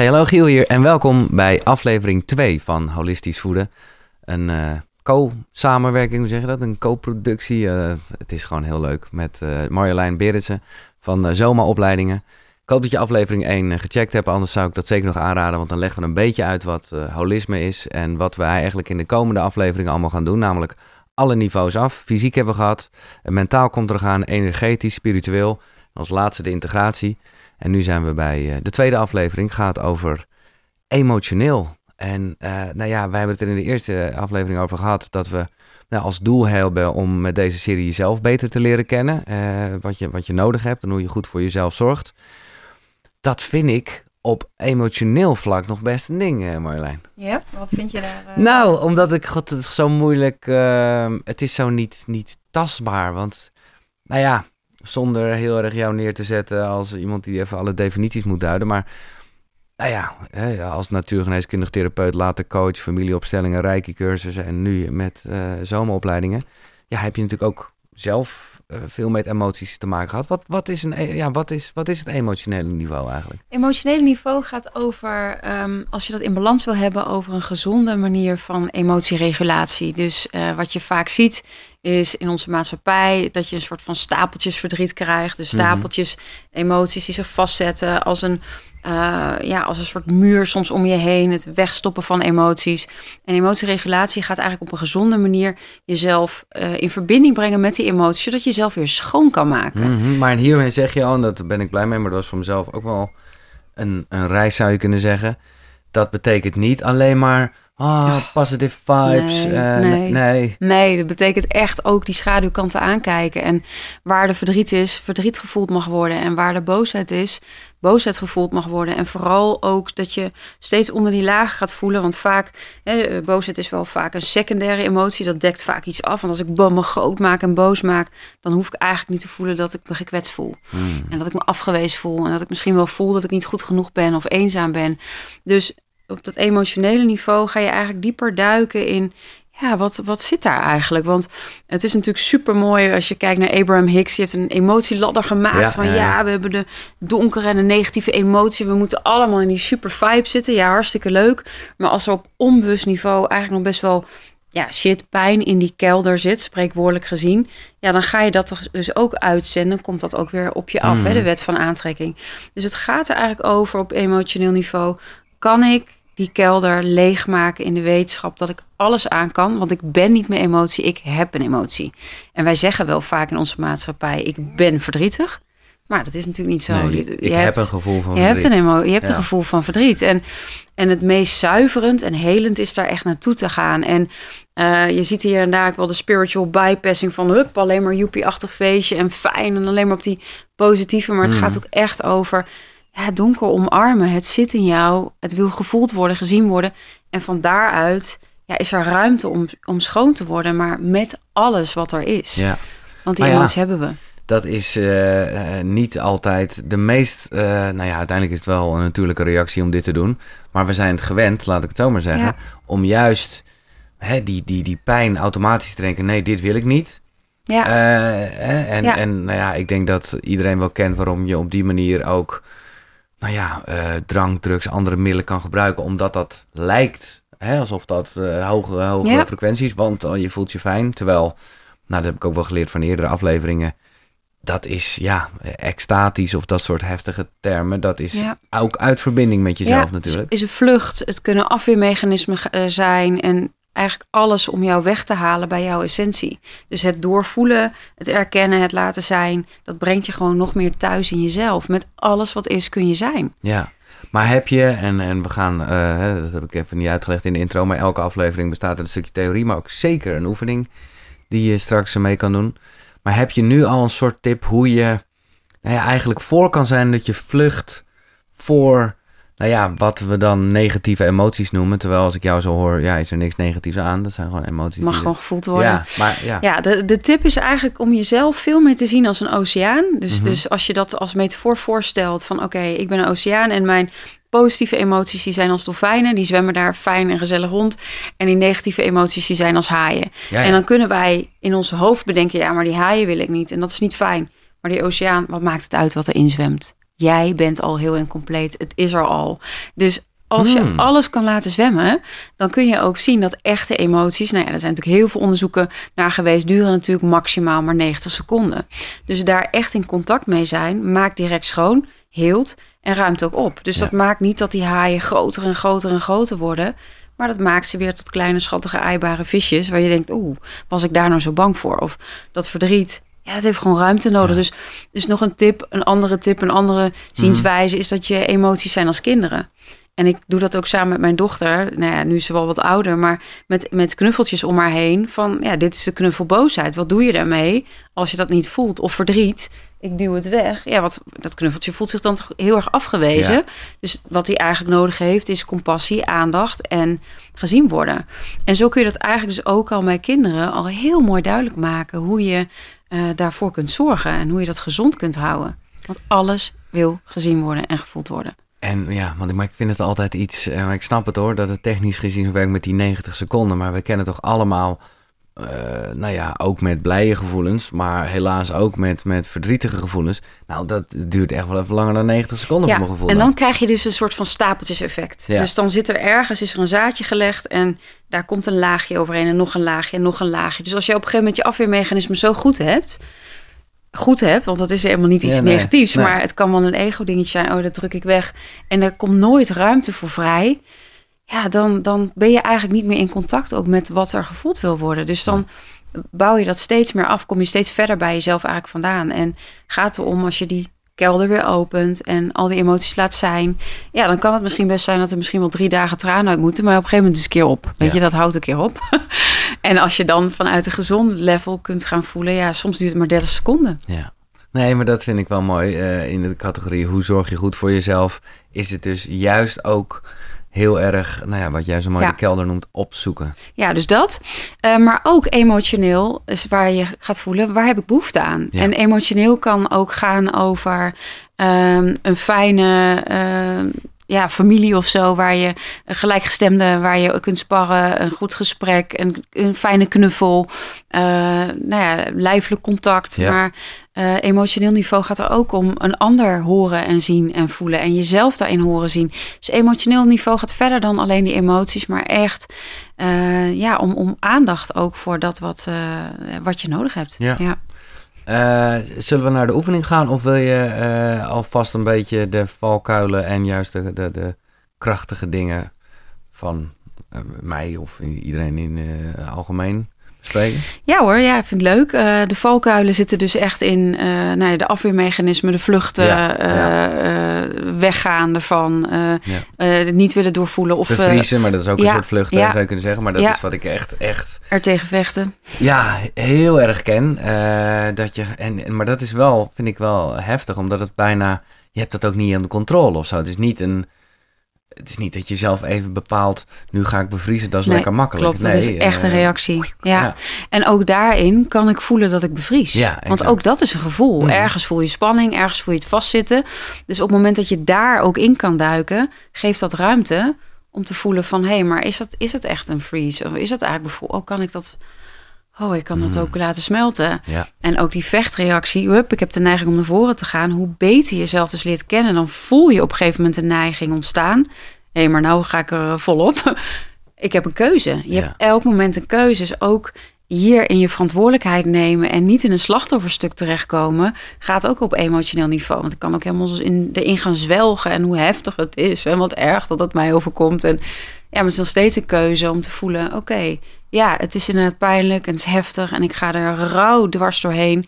Hey, hallo Giel hier en welkom bij aflevering 2 van Holistisch Voeden. Een eh, co-samenwerking, hoe zeg je dat? Een co-productie. Eh, het is gewoon heel leuk met uh, Marjolein Beritsen van Zoma Opleidingen. Ik hoop dat je aflevering 1 gecheckt hebt, anders zou ik dat zeker nog aanraden, want dan leggen we een beetje uit wat holisme is en wat wij eigenlijk in de komende afleveringen allemaal gaan doen, namelijk alle niveaus af. Fysiek hebben we gehad, mentaal komt er gaan, energetisch, spiritueel. En als laatste de integratie. En nu zijn we bij de tweede aflevering, gaat over emotioneel. En uh, nou ja, wij hebben het er in de eerste aflevering over gehad dat we nou, als doel hebben om met deze serie jezelf beter te leren kennen. Uh, wat, je, wat je nodig hebt en hoe je goed voor jezelf zorgt. Dat vind ik op emotioneel vlak nog best een ding, Marjolein. Ja, wat vind je daar? nou, omdat ik god, het zo moeilijk. Ehm, het is zo niet, niet tastbaar. Want, nou ja, zonder heel erg jou neer te zetten als iemand die even alle definities moet duiden. Maar nou ja, als natuurgeneeskundig therapeut, later coach, familieopstellingen, rijke cursussen en nu met uh, zomeropleidingen. Ja, heb je natuurlijk ook zelf uh, veel met emoties te maken gehad. Wat, wat, is een, e-, ja, wat, is, wat is het emotionele niveau eigenlijk? Emotionele niveau gaat over, um, als je dat in balans wil hebben, over een gezonde manier van emotieregulatie. Dus uh, wat je vaak ziet is in onze maatschappij dat je een soort van stapeltjes verdriet krijgt. Dus stapeltjes emoties die zich vastzetten als een uh, ja, als een soort muur soms om je heen. Het wegstoppen van emoties. En emotieregulatie gaat eigenlijk op een gezonde manier jezelf uh, in verbinding brengen met die emoties, zodat je jezelf weer schoon kan maken. Mm -hmm. Maar hiermee zeg je al, en daar ben ik blij mee, maar dat was voor mezelf ook wel een, een reis zou je kunnen zeggen. Dat betekent niet alleen maar Ah, positive vibes. Nee, uh, nee. nee, nee. dat betekent echt ook die schaduwkanten aankijken. En waar de verdriet is, verdriet gevoeld mag worden. En waar de boosheid is, boosheid gevoeld mag worden. En vooral ook dat je steeds onder die laag gaat voelen. Want vaak, hè, boosheid is wel vaak een secundaire emotie. Dat dekt vaak iets af. Want als ik me groot maak en boos maak, dan hoef ik eigenlijk niet te voelen dat ik me gekwetst voel. Hmm. En dat ik me afgewezen voel. En dat ik misschien wel voel dat ik niet goed genoeg ben of eenzaam ben. Dus op dat emotionele niveau ga je eigenlijk dieper duiken in. Ja, wat, wat zit daar eigenlijk? Want het is natuurlijk super mooi als je kijkt naar Abraham Hicks. Die heeft een emotieladder gemaakt van ja, we hebben de donkere en de negatieve emotie. We moeten allemaal in die super vibe zitten. Ja, hartstikke leuk. Maar als er op onbewust niveau eigenlijk nog best wel ja, shit, pijn in die kelder zit, spreekwoordelijk gezien, ja, dan ga je dat dus ook uitzenden, komt dat ook weer op je af, hè, de mhm. wet van aantrekking. Dus het gaat er eigenlijk over op emotioneel niveau. Kan ik die kelder leegmaken in de wetenschap dat ik alles aan kan. Want ik ben niet meer emotie, ik heb een emotie. En wij zeggen wel vaak in onze maatschappij, ik ben verdrietig. Maar dat is natuurlijk niet zo. Nee, je, ik heb een gevoel van je verdriet. Hebt een emo je hebt een gevoel van verdriet. En, en het meest zuiverend en helend is daar echt naartoe te gaan. En uh, je ziet hier en daar wel de spiritual bypassing van... hup, alleen maar joepie-achtig feestje en fijn... en alleen maar op die positieve. Maar het mm. gaat ook echt over het donker omarmen. Het zit in jou. Het wil gevoeld worden, gezien worden. En van daaruit ja, is er ruimte om, om schoon te worden, maar met alles wat er is. Ja. Want die hebben we. Dat is uh, niet altijd de meest. Uh, nou ja, uiteindelijk is het wel een natuurlijke reactie om dit te doen. Maar we zijn het gewend, laat ik het zo maar zeggen, om juist hè, die, die, die pijn automatisch te denken: nee, dit wil ik niet. Ja. en, ja. en nou ja, ik denk dat iedereen wel kent waarom je op die manier ook nou ja, uh, drank, drugs, andere middelen kan gebruiken, omdat dat lijkt hè, alsof dat uh, hogere, hogere ja. frequenties, want uh, je voelt je fijn. Terwijl, nou, dat heb ik ook wel geleerd van eerdere afleveringen. Dat is ja, extatisch of dat soort heftige termen. Dat is ja. ook uit verbinding met jezelf ja, natuurlijk. is een vlucht. Het kunnen afweermechanismen zijn. En eigenlijk alles om jou weg te halen bij jouw essentie. Dus het doorvoelen, het erkennen, het laten zijn, dat brengt je gewoon nog meer thuis in jezelf. Met alles wat is kun je zijn. Ja. Maar heb je, en, en we gaan, uh, dat heb ik even niet uitgelegd in de intro, maar elke aflevering bestaat uit een stukje theorie, maar ook zeker een oefening die je straks mee kan doen. Maar heb je nu al een soort tip hoe je nou ja, eigenlijk voor kan zijn dat je vlucht voor nou ja, wat we dan negatieve emoties noemen. Terwijl als ik jou zo hoor, ja, is er niks negatiefs aan. Dat zijn gewoon emoties. Mag gewoon gevoeld worden. Ja, maar ja. Ja, de, de tip is eigenlijk om jezelf veel meer te zien als een oceaan. Dus, mhm. dus als je dat als metafoor voorstelt van oké, ik ben een oceaan en mijn positieve emoties die zijn als dolfijnen. Die zwemmen daar fijn en gezellig rond. En die negatieve emoties die zijn als haaien. En dan kunnen wij in ons hoofd bedenken, ja, maar die haaien wil ik niet. En dat is niet fijn. Maar die oceaan, wat maakt het uit wat erin zwemt? Jij bent al heel incompleet. Het is er al. Dus als je Hmm. alles kan laten zwemmen, dan kun je ook zien dat echte emoties, nou ja, er zijn natuurlijk heel veel onderzoeken naar geweest, duren natuurlijk maximaal maar 90 seconden. Dus daar echt in contact mee zijn, maakt direct schoon, heelt en ruimt ook op. Dus Ja. dat maakt niet dat die haaien groter en groter en groter worden, maar dat maakt ze weer tot kleine schattige aaibare visjes, waar je denkt, oeh, was ik daar nou zo bang voor? Of dat verdriet. Ja, dat heeft gewoon ruimte nodig. Ja. Dus, dus nog een tip, een andere tip, een andere zienswijze is dat je emoties zijn als kinderen. En ik doe dat ook samen met mijn dochter. Nou ja, nu is ze wel wat ouder, maar met, met knuffeltjes om haar heen. Van ja, dit is de knuffelboosheid. Wat doe je daarmee als je dat niet voelt? Of verdriet. Ik duw het weg. Ja, wat, dat knuffeltje voelt zich dan toch heel erg afgewezen. Ja. Dus wat hij eigenlijk nodig heeft is compassie, aandacht en gezien worden. En zo kun je dat eigenlijk dus ook al met kinderen al heel mooi duidelijk maken. Hoe je eh, daarvoor kunt zorgen en hoe je dat gezond kunt houden. Want alles wil gezien worden en gevoeld worden. En ja, want ik, vind het altijd iets, eh, maar ik snap het hoor, dat het technisch gezien werkt met die 90 seconden. Maar we kennen toch allemaal, eh, nou ja, ook met blije gevoelens, maar helaas ook met, met verdrietige gevoelens. Nou, dat duurt echt wel even langer dan 90 seconden voor mijn gevoel. en dan krijg je dus een soort van stapeltjes-effect. Ja. Dus dan zit er ergens is er een zaadje gelegd en daar komt een laagje overheen en nog een laagje en nog een laagje. Dus als je op een gegeven moment je afweermechanisme zo goed hebt, goed hebt, want dat is helemaal niet iets Ja, nee, negatiefs, nee. maar het kan wel een ego-dingetje zijn. Oh, dat druk ik weg en er komt nooit ruimte voor vrij. Ja, dan, dan ben je eigenlijk niet meer in contact ook met wat er gevoeld wil worden. Dus dan bouw je dat steeds meer af, kom je steeds verder bij jezelf eigenlijk vandaan. En gaat erom als je die kelder weer opent en al die emoties laat zijn. Ja, dan kan het misschien best zijn dat er misschien wel drie dagen tranen uit moeten, maar op een gegeven moment is het een keer op. Weet Ja. je, dat houdt een keer op. en als je dan vanuit een gezond level kunt gaan voelen, ja, soms duurt het maar 30 seconden. Ja. Nee, maar dat vind ik wel mooi. eh, in de categorie hoe zorg je goed voor jezelf, is het dus juist ook heel erg, nou ja, wat jij zo mooi Ja. de kelder noemt, opzoeken. Ja, dus dat. Eh, maar ook emotioneel is waar je gaat voelen, waar heb ik behoefte aan? Ja. En emotioneel kan ook gaan over ehm, een fijne ehm, ja, familie of zo, waar je een gelijkgestemde, waar je kunt sparren, een goed gesprek, een, een fijne knuffel, eh, nou ja, lijfelijk contact. Ja. Maar eh, emotioneel niveau gaat er ook om een ander horen en zien en voelen en jezelf daarin horen zien. Dus emotioneel niveau gaat verder dan alleen die emoties, maar echt eh, ja, om, om aandacht ook voor dat wat, eh, wat je nodig hebt. Ja. ja. Zullen we naar de oefening gaan of wil je alvast een beetje de valkuilen en juist de, de, de krachtige dingen van mij of iedereen in eh algemeen Ja hoor, ja, ik vind het leuk. Eh, de valkuilen zitten dus echt in nou ja, de afweermechanismen, de vluchten, Ja, eh, ja. weggaan ervan, het niet willen doorvoelen of Bevriezen, maar dat is ook een soort vlucht, ja. zou je kunnen zeggen. Maar dat is wat ik echt, echt er tegen vechten. Ja, heel erg ken. dat je, en, en- maar dat is wel, vind ik wel heftig, omdat het bijna, je hebt dat ook niet aan de controle of zo. Het is niet een, het is niet dat je zelf even bepaalt, nu ga ik bevriezen, dat is Nee, lekker makkelijk. Klopt, dat Nee, is echt een eh, reactie. Ja. ja. En ook daarin kan ik voelen dat ik bevries. Ja, Want ook dat is een gevoel. Mhm. Ergens voel je spanning, ergens voel je het vastzitten. Dus op het moment dat je daar ook in kan duiken, geeft dat ruimte om te voelen van... hé, hey, maar is, dat, is het echt een freeze? Of is dat eigenlijk bevoel? Oh, kan ik dat... Oh, ik kan dat Mhm. ook laten smelten. Ja, En ook die vechtreactie, hup, ik heb de neiging om naar voren te gaan. Hoe beter je jezelf dus leert kennen, dan voel je op een gegeven moment de neiging ontstaan. Hé, maar nou ga ik er volop. ik heb een keuze. Je Ja. hebt elk moment een keuze. Dus ook hier in je verantwoordelijkheid nemen en niet in een slachtofferstuk terechtkomen, gaat ook op emotioneel niveau. Want ik kan ook helemaal in, erin gaan zwelgen en hoe heftig het is en wat erg dat het mij overkomt. En ja, maar het is nog steeds een keuze om te voelen, oké, ja, het is inderdaad pijnlijk en het is heftig en ik ga er rauw dwars doorheen.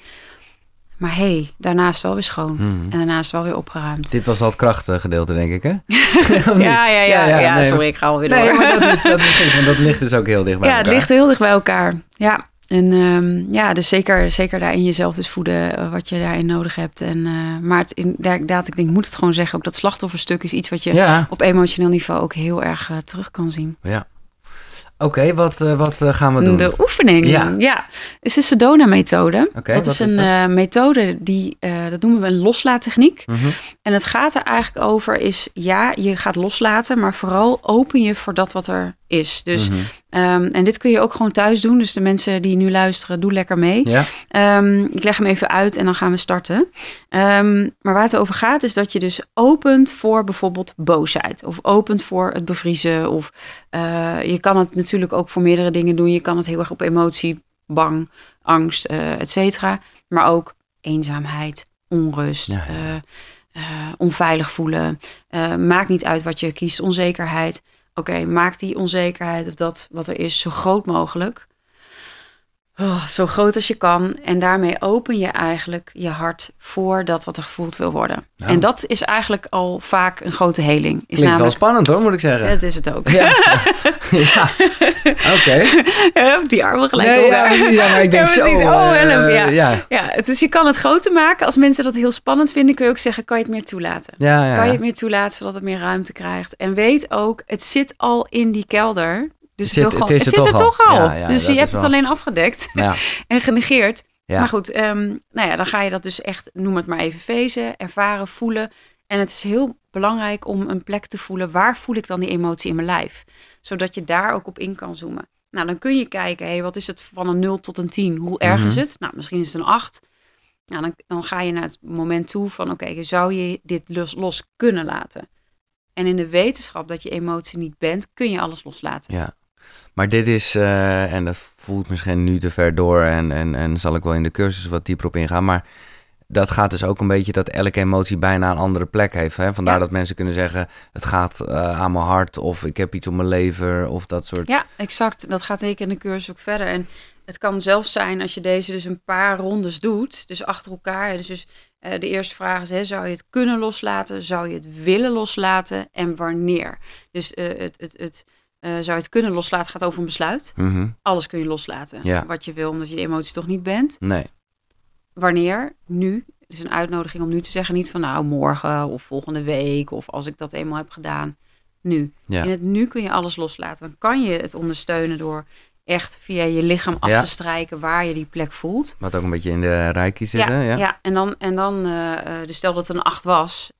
Maar hé, hey, daarnaast wel weer schoon Mhm. en daarnaast wel weer opgeruimd. dit was al het krachtgedeelte, denk ik, hè? Ja, ja, ja, ja, nee, sorry, ik ga alweer Nee, door. maar dat, is, dat, is want dat ligt dus ook heel dicht bij ja, het elkaar. ligt heel dicht bij elkaar. Ja, en ehm, ja, dus zeker, zeker daarin jezelf dus voeden eh, wat je daarin nodig hebt. En, eh, maar het, inderdaad, ik denk, moet het gewoon zeggen, ook dat slachtofferstuk is iets wat je Ja, op emotioneel niveau ook heel erg eh, terug kan zien. ja. Oké, wat, eh, wat eh, gaan we doen? De oefening, Ja. ja. is de Sedona-methode. Dat is is een dat? eh, methode die, dat noemen we een loslaattechniek. Mhm. En het gaat er eigenlijk over is, ja, je gaat loslaten, maar vooral open je voor dat wat er is. Dus Mhm. Ehm, en dit kun je ook gewoon thuis doen. Dus de mensen die nu luisteren, doe lekker mee. Ja. Ehm, ik leg hem even uit en dan gaan we starten. Ehm, maar waar het over gaat, is dat je dus opent voor bijvoorbeeld boosheid. Of opent voor het bevriezen. Of eh, je kan het natuurlijk ook voor meerdere dingen doen. Je kan het heel erg op emotie, bang, angst, uh, et cetera. Maar ook eenzaamheid, onrust. Ja, ja. eh, onveilig voelen. Maakt niet uit wat je kiest, onzekerheid. Oké, maak die onzekerheid of dat wat er is zo groot mogelijk. Oh, zo groot als je kan. En daarmee open je eigenlijk je hart voor dat wat er gevoeld wil worden. Ja. En dat is eigenlijk al vaak een grote heling. Is Klinkt wel spannend hoor, moet ik zeggen. Dat is het ook. Ja. ja. Oké. Ja, Die armen gelijk Nee, ja, precies, ja, maar ik denk zo. precies. Oh, eh, help, ja. ja. Ja, dus je kan het groter maken. Als mensen dat heel spannend vinden, kun je ook zeggen, kan je het meer toelaten? Kan je het meer toelaten, zodat het meer ruimte krijgt? En weet ook, het zit al in die kelder. Dus Het zit- gewoon- het is het er er toch al. al. Ja, ja, dus je is hebt het alleen afgedekt Ja. en genegeerd. Maar goed, ehm, nou ja, dan ga je dat dus echt, noem het maar even, fezen, ervaren, voelen. En het is heel belangrijk om een plek te voelen. Waar voel ik dan die emotie in mijn lijf? Zodat je daar ook op in kan zoomen. Nou, dan kun je kijken, hé, wat is het van een 0 tot een 10? Hoe erg is Mhm. het? Nou, misschien is het een 8. Nou, dan, dan ga je naar het moment toe van, oké, zou je dit los, los kunnen laten? En in de wetenschap dat je emotie niet bent, kun je alles loslaten. Ja. Maar dit is, eh, en dat voelt misschien nu te ver door en, en, en zal ik wel in de cursus wat dieper op ingaan, maar dat gaat dus ook een beetje dat elke emotie bijna een andere plek heeft. Hè? Vandaar Ja. dat mensen kunnen zeggen, het gaat eh, aan mijn hart of ik heb iets op mijn lever of dat soort. Ja, exact. Dat gaat zeker in de cursus ook verder. En het kan zelfs zijn als je deze dus een paar rondes doet, dus achter elkaar. Dus, dus eh, de eerste vraag is, hè, zou je het kunnen loslaten? Zou je het willen loslaten? En wanneer? Dus het, het, het, eh, zou je het kunnen loslaten gaat over een besluit. Mhm. Alles kun je loslaten, Ja. wat je wil, omdat je de emotie toch niet bent. Nee. Wanneer? Nu. Het is een uitnodiging om nu te zeggen, niet van nou morgen of volgende week of als ik dat eenmaal heb gedaan. Nu. Ja. In het nu kun je alles loslaten. Dan kan je het ondersteunen door echt via je lichaam af Ja. te strijken waar je die plek voelt. Wat ook een beetje in de reiki zit, hè? ja, Ja. en dan, en dan eh, eh, dus stel dat het een 8 was.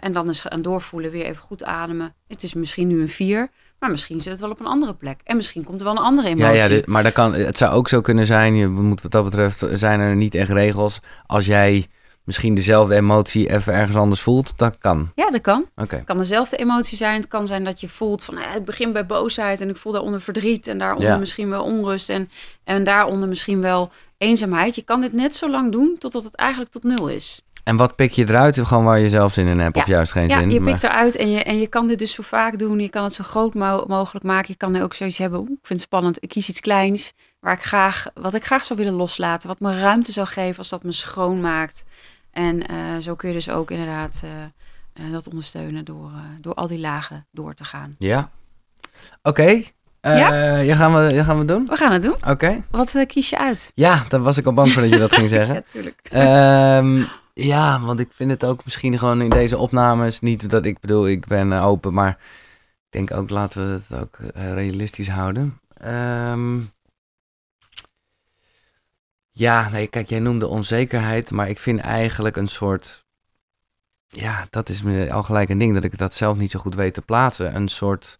en dan is gaan doorvoelen, weer even goed ademen. Het is misschien nu een 4, maar misschien zit het wel op een andere plek. En misschien komt er wel een andere emotie. Ja, ja, dit- maar dat kan, het zou ook zo kunnen zijn, je moet wat dat betreft, zijn er niet echt regels. Als jij misschien dezelfde emotie even ergens anders voelt, dat kan. Ja, dat kan. Oké. Het kan dezelfde emotie zijn. Het kan zijn dat je voelt van eh, het begint bij boosheid en ik voel daaronder verdriet en daaronder Ja. misschien wel onrust en, en daaronder misschien wel eenzaamheid. Je kan dit net zo lang doen totdat het eigenlijk tot nul is. En wat pik je eruit? Gewoon waar je zelf zin in hebt, of Ja. juist geen ja, zin? je maar- pikt eruit en je, en je kan dit dus zo vaak doen. Je kan het zo groot mo- mogelijk maken. Je kan er ook zoiets hebben, oeh, ik vind het spannend. Ik kies iets kleins waar ik graag, wat ik graag zou willen loslaten. Wat me ruimte zou geven als dat me schoonmaakt. En eh, zo kun je dus ook inderdaad eh, eh, dat ondersteunen door, door al die lagen door te gaan. Ja. Oké. Eh, ja? gaan we, ja, gaan we doen? We gaan het doen. Oké. Wat kies je uit? Ja, daar was ik al bang voor dat je dat ging zeggen. Ja, tuurlijk. Ehm, ja, want ik vind het ook misschien gewoon in deze opnames niet dat ik bedoel, ik ben eh, open, maar ik denk ook laten we het ook eh, realistisch houden. Ehm, ja, nee, kijk, jij noemde onzekerheid, maar ik vind eigenlijk een soort, ja, dat is al gelijk een ding dat ik dat zelf niet zo goed weet te plaatsen. Een soort,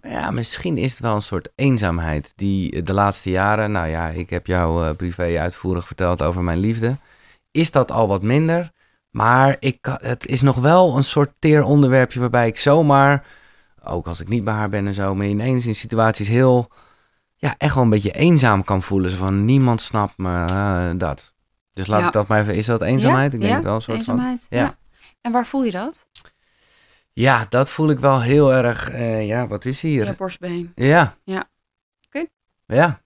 ja, misschien is het wel een soort eenzaamheid die de laatste jaren, nou ja, ik heb jou eh, privé uitvoerig verteld over mijn liefde is dat al wat minder. Maar ik, het is nog wel een soort teer onderwerpje waarbij ik zomaar, ook als ik niet bij haar ben en zo, me ineens in situaties heel, ja, echt wel een beetje eenzaam kan voelen. Zo van niemand snapt me, eh, dat. Dus laat Ja. ik dat maar even, is dat eenzaamheid? ik denk ja, het wel een soort eenzaamheid. van. Ja. Ja. En waar voel je dat? Ja, dat voel ik wel heel erg, eh, ja, wat is hier? je borstbeen. Ja. Ja. Oké. Ja,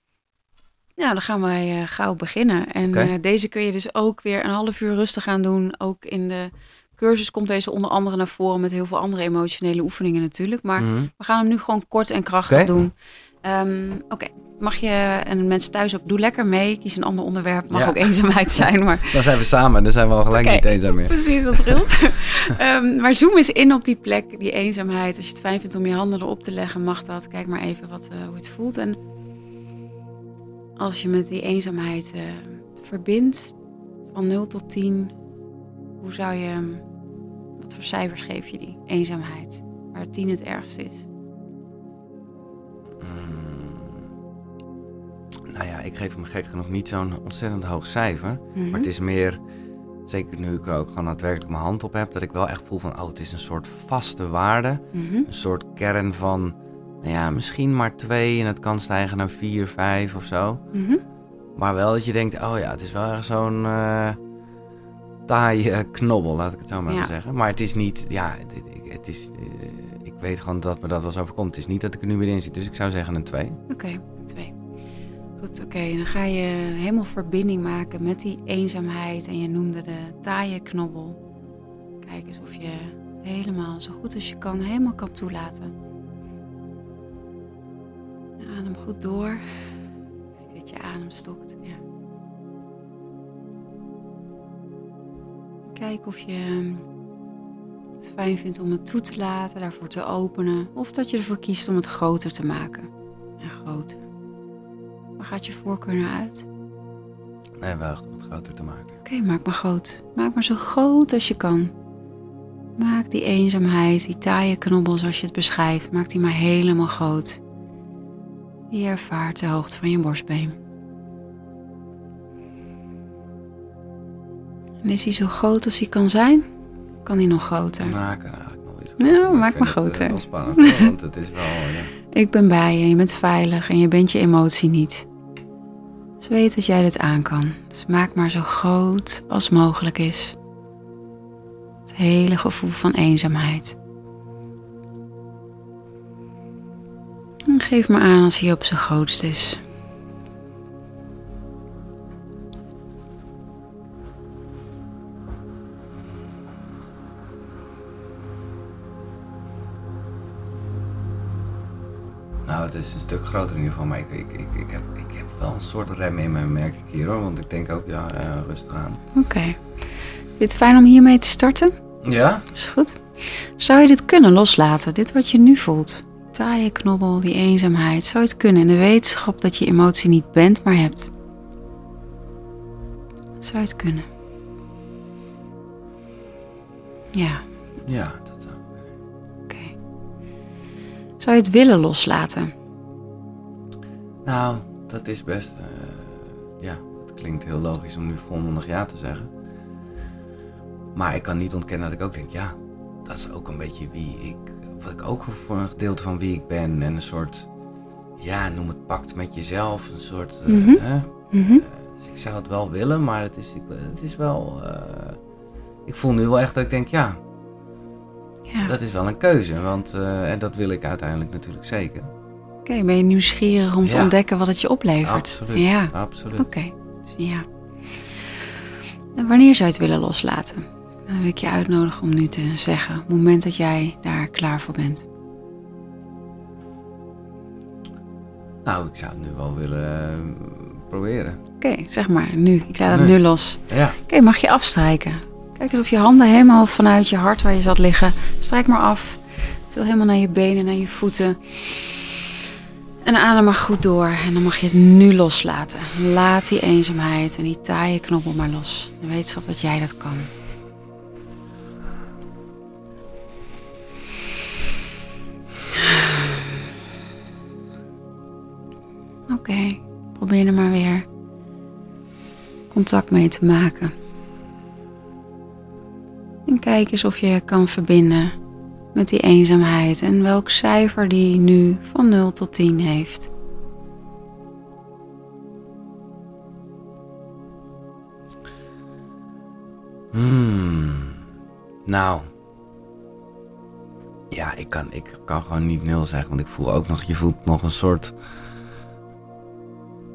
Nou, dan gaan wij eh, gauw beginnen. En eh, deze kun je dus ook weer een half uur rustig gaan doen. Ook in de cursus komt deze onder andere naar voren met heel veel andere emotionele oefeningen natuurlijk. Maar mhm. we gaan hem nu gewoon kort en krachtig doen. Ehm, Oké, mag je en mensen thuis ook, doe lekker mee. Kies een ander onderwerp. Mag Ja. ook eenzaamheid zijn, maar dan zijn we samen, dan zijn we al gelijk niet eenzaam meer. Precies, dat scheelt. Ehm, maar zoom eens in op die plek, die eenzaamheid. Als je het fijn vindt om je handen erop te leggen, mag dat. Kijk maar even wat, eh, hoe het voelt. En als je met die eenzaamheid eh, verbindt, van 0 tot 10, hoe zou je, wat voor cijfers geef je die eenzaamheid? Waar 10 het ergst is. Mm. Nou ja, ik geef hem gek genoeg niet zo'n ontzettend hoog cijfer. Mhm. Maar het is meer, zeker nu ik er ook gewoon daadwerkelijk mijn hand op heb, dat ik wel echt voel van, oh, het is een soort vaste waarde. Mhm. Een soort kern van, nou ja, misschien maar twee en het kan stijgen naar vier, vijf of zo. Mhm. Maar wel dat je denkt, oh ja, het is wel echt zo'n eh taaie knobbel, laat ik het zo maar Ja. zeggen. Maar het is niet, ja, het, het- is, eh, ik weet gewoon dat me dat wel eens overkomt. Het is niet dat ik er nu weer in zit, dus ik zou zeggen een twee. Oké, twee. Goed, oké. Dan ga je helemaal verbinding maken met die eenzaamheid. En je noemde de taaie knobbel. Kijk eens of je het helemaal zo goed als je kan, helemaal kan toelaten. Adem goed door. Ik zie dat je adem stokt. Ja. Kijk of je het fijn vindt om het toe te laten, daarvoor te openen. Of dat je ervoor kiest om het groter te maken. En groter. Waar gaat je voorkeur naar uit? Nee, wel echt om het groter te maken. Oké, maak maar groot. Maak maar zo groot als je kan. Maak die eenzaamheid, die taaie knobbel zoals je het beschrijft, maak die maar helemaal groot. Die ervaart de hoogte van je borstbeen. En is hij zo groot als hij kan zijn? Kan hij nog groter? Nou, ik kan eigenlijk. Ja, groter, maak maar het, eh, groter. wel spannend, hoor, want het is wel, ja. Ik ben bij je, je bent veilig en je bent je emotie niet. Dus weet dat jij dit aan kan. Dus maak maar zo groot als mogelijk is. Het hele gevoel van eenzaamheid. En geef maar aan als hij op zijn grootst is. Nou, het is een stuk groter in ieder geval, maar ik, ik, ik, ik, heb, ik heb wel een soort rem in me, merk ik hier hoor. Want ik denk ook, ja, eh, rustig aan. Oké. Vind je het fijn om hiermee te starten? Ja? Dat is goed. Zou je dit kunnen loslaten, dit wat je nu voelt? Taaie knobbel, die eenzaamheid. Zou het kunnen in de wetenschap dat je emotie niet bent, maar hebt? Zou het kunnen? Ja, Ja, dat zou. oké. Zou je het willen loslaten? Nou, dat is best. eh, ja, het klinkt heel logisch om nu volmondig ja te zeggen. Maar ik kan niet ontkennen dat ik ook denk, ja, dat is ook een beetje wie ik. Ik ook voor een gedeelte van wie ik ben. En een soort, ja, noem het pact met jezelf. Een soort. eh, Mhm. hè? Mhm. Dus ik zou het wel willen, maar het is, ik, het is wel. eh, ik voel nu wel echt dat ik denk, ja, Ja. dat is wel een keuze. Want, eh, en dat wil ik uiteindelijk natuurlijk zeker. Oké, ben je nieuwsgierig om te ontdekken wat het je oplevert? Absoluut. Ja, Absoluut. oké. Dus ja. En wanneer zou je het willen loslaten? Dan wil ik je uitnodigen om nu te zeggen, op het moment dat jij daar klaar voor bent. Nou, ik zou het nu wel willen eh, proberen. Oké, zeg maar, nu. Ik laat het nu los. Ja. Oké, mag je afstrijken. Kijk eens of je handen helemaal vanuit je hart waar je zat liggen. Strijk maar af. Til helemaal naar je benen, naar je voeten. En adem maar goed door. En dan mag je het nu loslaten. Laat die eenzaamheid en die taaie knobbel maar los. De wetenschap dat jij dat kan. Oké, probeer er maar weer contact mee te maken. En kijk eens of je kan verbinden met die eenzaamheid en welk cijfer die nu van 0 tot 10 heeft. Hmm. Nou. Ja, ik kan, ik kan gewoon niet nul zeggen, want ik voel ook nog, je voelt nog een soort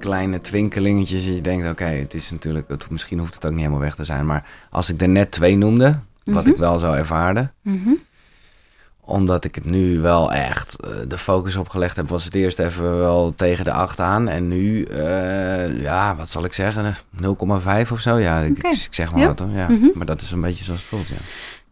kleine twinkelingetjes. Dat je denkt, oké, het is natuurlijk, het, misschien hoeft het ook niet helemaal weg te zijn. Maar als ik er net twee noemde, wat Mhm. ik wel zo ervaarde, Mhm. omdat ik het nu wel echt eh, de focus op gelegd heb, was het eerst even wel tegen de 8 aan. En nu, eh, ja, wat zal ik zeggen, 0,5 of zo. Ja, ik, zeg maar Ja. wat hoor. Ja. Mhm. Maar dat is een beetje zoals het voelt, ja.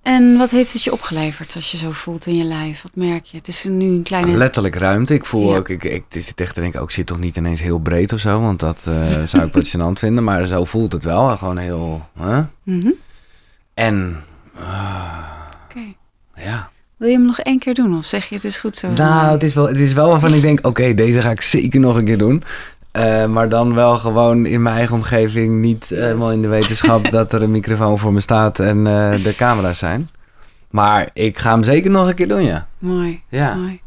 En wat heeft het je opgeleverd als je zo voelt in je lijf? Wat merk je? Het is nu een kleine... Letterlijk ruimte. Ik voel Ja. ook, ik, ik zit echt te denken, ook ik zit toch niet ineens heel breed of zo, want dat eh, zou ik wat gênant vinden. Maar zo voelt het wel, gewoon heel? Mhm. En, Oké. ja. Wil je hem nog één keer doen of zeg je het is goed zo? Nou, het is wel, het is wel waarvan ik denk, oké, deze ga ik zeker nog een keer doen. Eh, maar dan wel gewoon in mijn eigen omgeving, niet helemaal in de wetenschap dat er een microfoon voor me staat en eh, de camera's zijn. Maar ik ga hem zeker nog een keer doen, ja. Mooi. Ja. Mooi.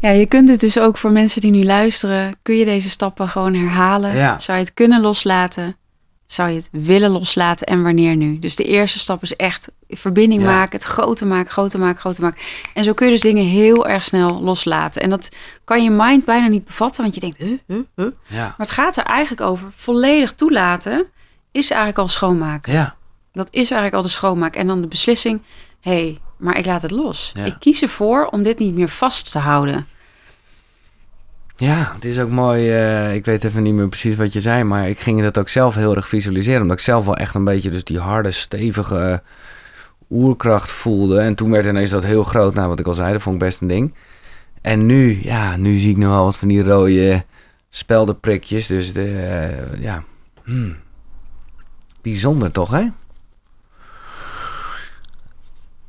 Ja, je kunt het dus ook voor mensen die nu luisteren, kun je deze stappen gewoon herhalen. Ja. Zou je het kunnen loslaten? Zou je het willen loslaten en wanneer nu? Dus de eerste stap is echt verbinding Ja. maken, het groter maken, groter maken, groter maken. En zo kun je dus dingen heel erg snel loslaten. En dat kan je mind bijna niet bevatten, want je denkt, huh, huh, huh. Ja. Maar het gaat er eigenlijk over volledig toelaten, is eigenlijk al schoonmaken. Ja. Dat is eigenlijk al de schoonmaak. En dan de beslissing, hé, hey, maar ik laat het los. Ja. Ik kies ervoor om dit niet meer vast te houden. Ja, het is ook mooi. eh, ik weet even niet meer precies wat je zei, maar ik ging dat ook zelf heel erg visualiseren. Omdat ik zelf wel echt een beetje dus die harde, stevige oerkracht voelde. En toen werd ineens dat heel groot. Nou, wat ik al zei, dat vond ik best een ding. En nu, ja, nu zie ik nog wel wat van die rode speldenprikjes. Dus de, eh, ja, hmm. bijzonder toch, hè?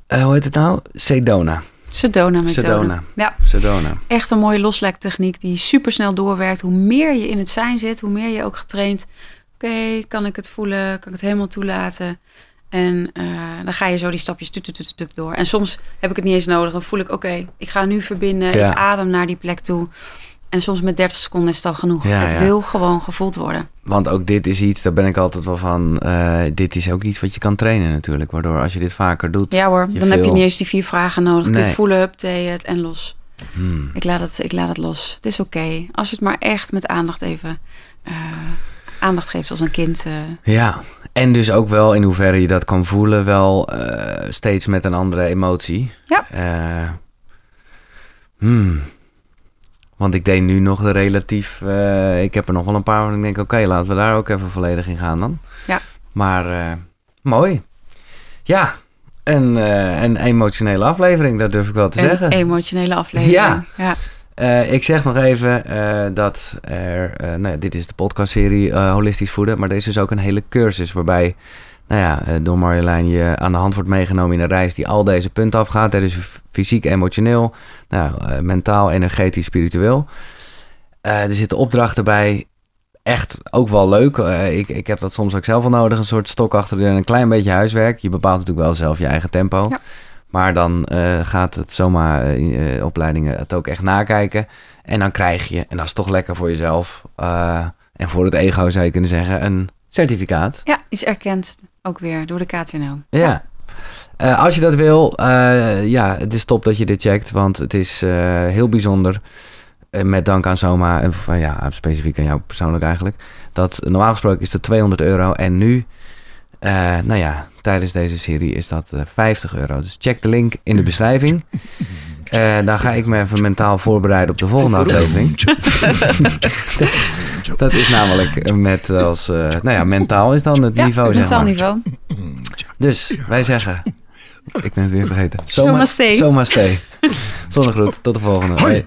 Eh, hoe heet het nou? Sedona. Sedona methode. Sedona. Ja, Sedona. echt een mooie loslektechniek die super snel doorwerkt. Hoe meer je in het zijn zit, hoe meer je ook getraind. Oké, kan ik het voelen? Kan ik het helemaal toelaten? En eh, dan ga je zo die stapjes tup, tup, tup, tup door. En soms heb ik het niet eens nodig. Dan voel ik, oké, ik ga nu verbinden. Ja. Ik adem naar die plek toe. En soms met 30 seconden is het al genoeg. Ja, het ja. wil gewoon gevoeld worden. Want ook dit is iets, daar ben ik altijd wel van. eh, dit is ook iets wat je kan trainen natuurlijk. Waardoor als je dit vaker doet. Ja hoor, dan heb je niet eens die vier vragen nodig. Nee. Dit voelen, thee het en los. Hmm. Ik laat het, ik laat het los. Het is oké. Als je het maar echt met aandacht even eh, aandacht geeft als een kind. eh. Ja, en dus ook wel in hoeverre je dat kan voelen, wel steeds met een andere emotie. Ja. Hmm. Want ik deed nu nog de relatief. eh, ik heb er nog wel een paar waar ik denk: oké, laten we daar ook even volledig in gaan dan. Ja. Maar eh, mooi. Ja, een, eh, een emotionele aflevering, dat durf ik wel te een zeggen. emotionele aflevering. Ja. ja. Ik zeg nog even dat er, nou ja, dit is de podcastserie Holistisch Voeden, maar er is dus ook een hele cursus waarbij, nou ja, eh, door Marjolein je aan de hand wordt meegenomen in een reis die al deze punten afgaat. Er is fysiek, emotioneel, nou, eh, mentaal, energetisch, spiritueel. Eh, er zitten opdrachten bij, echt ook wel leuk. Ik, ik heb dat soms ook zelf wel nodig, een soort stok achter de deur en een klein beetje huiswerk. Je bepaalt natuurlijk wel zelf je eigen tempo. Ja. Maar dan gaat het zomaar opleidingen het ook echt nakijken. En dan krijg je, en dat is toch lekker voor jezelf en voor het ego zou je kunnen zeggen, een certificaat. ja, is erkend ook weer door de KTNO. Ja. Eh, als je dat wil, eh, ja, het is top dat je dit checkt, want het is eh, heel bijzonder. Met dank aan Soma, en van, ja, specifiek aan jou persoonlijk eigenlijk. Dat normaal gesproken is dat 200 euro en nu, eh, nou ja, tijdens deze serie is dat eh, 50 euro. Dus check de link in de beschrijving. Eh, dan ga ik me even mentaal voorbereiden op de volgende aflevering. Dat is namelijk met als, eh, nou ja, mentaal is dan het Ja, niveau. zeg mentaal maar. niveau. Dus wij zeggen, ik ben het weer vergeten. Somaste. Somaste. Zonnegroet, tot de volgende. Hoi.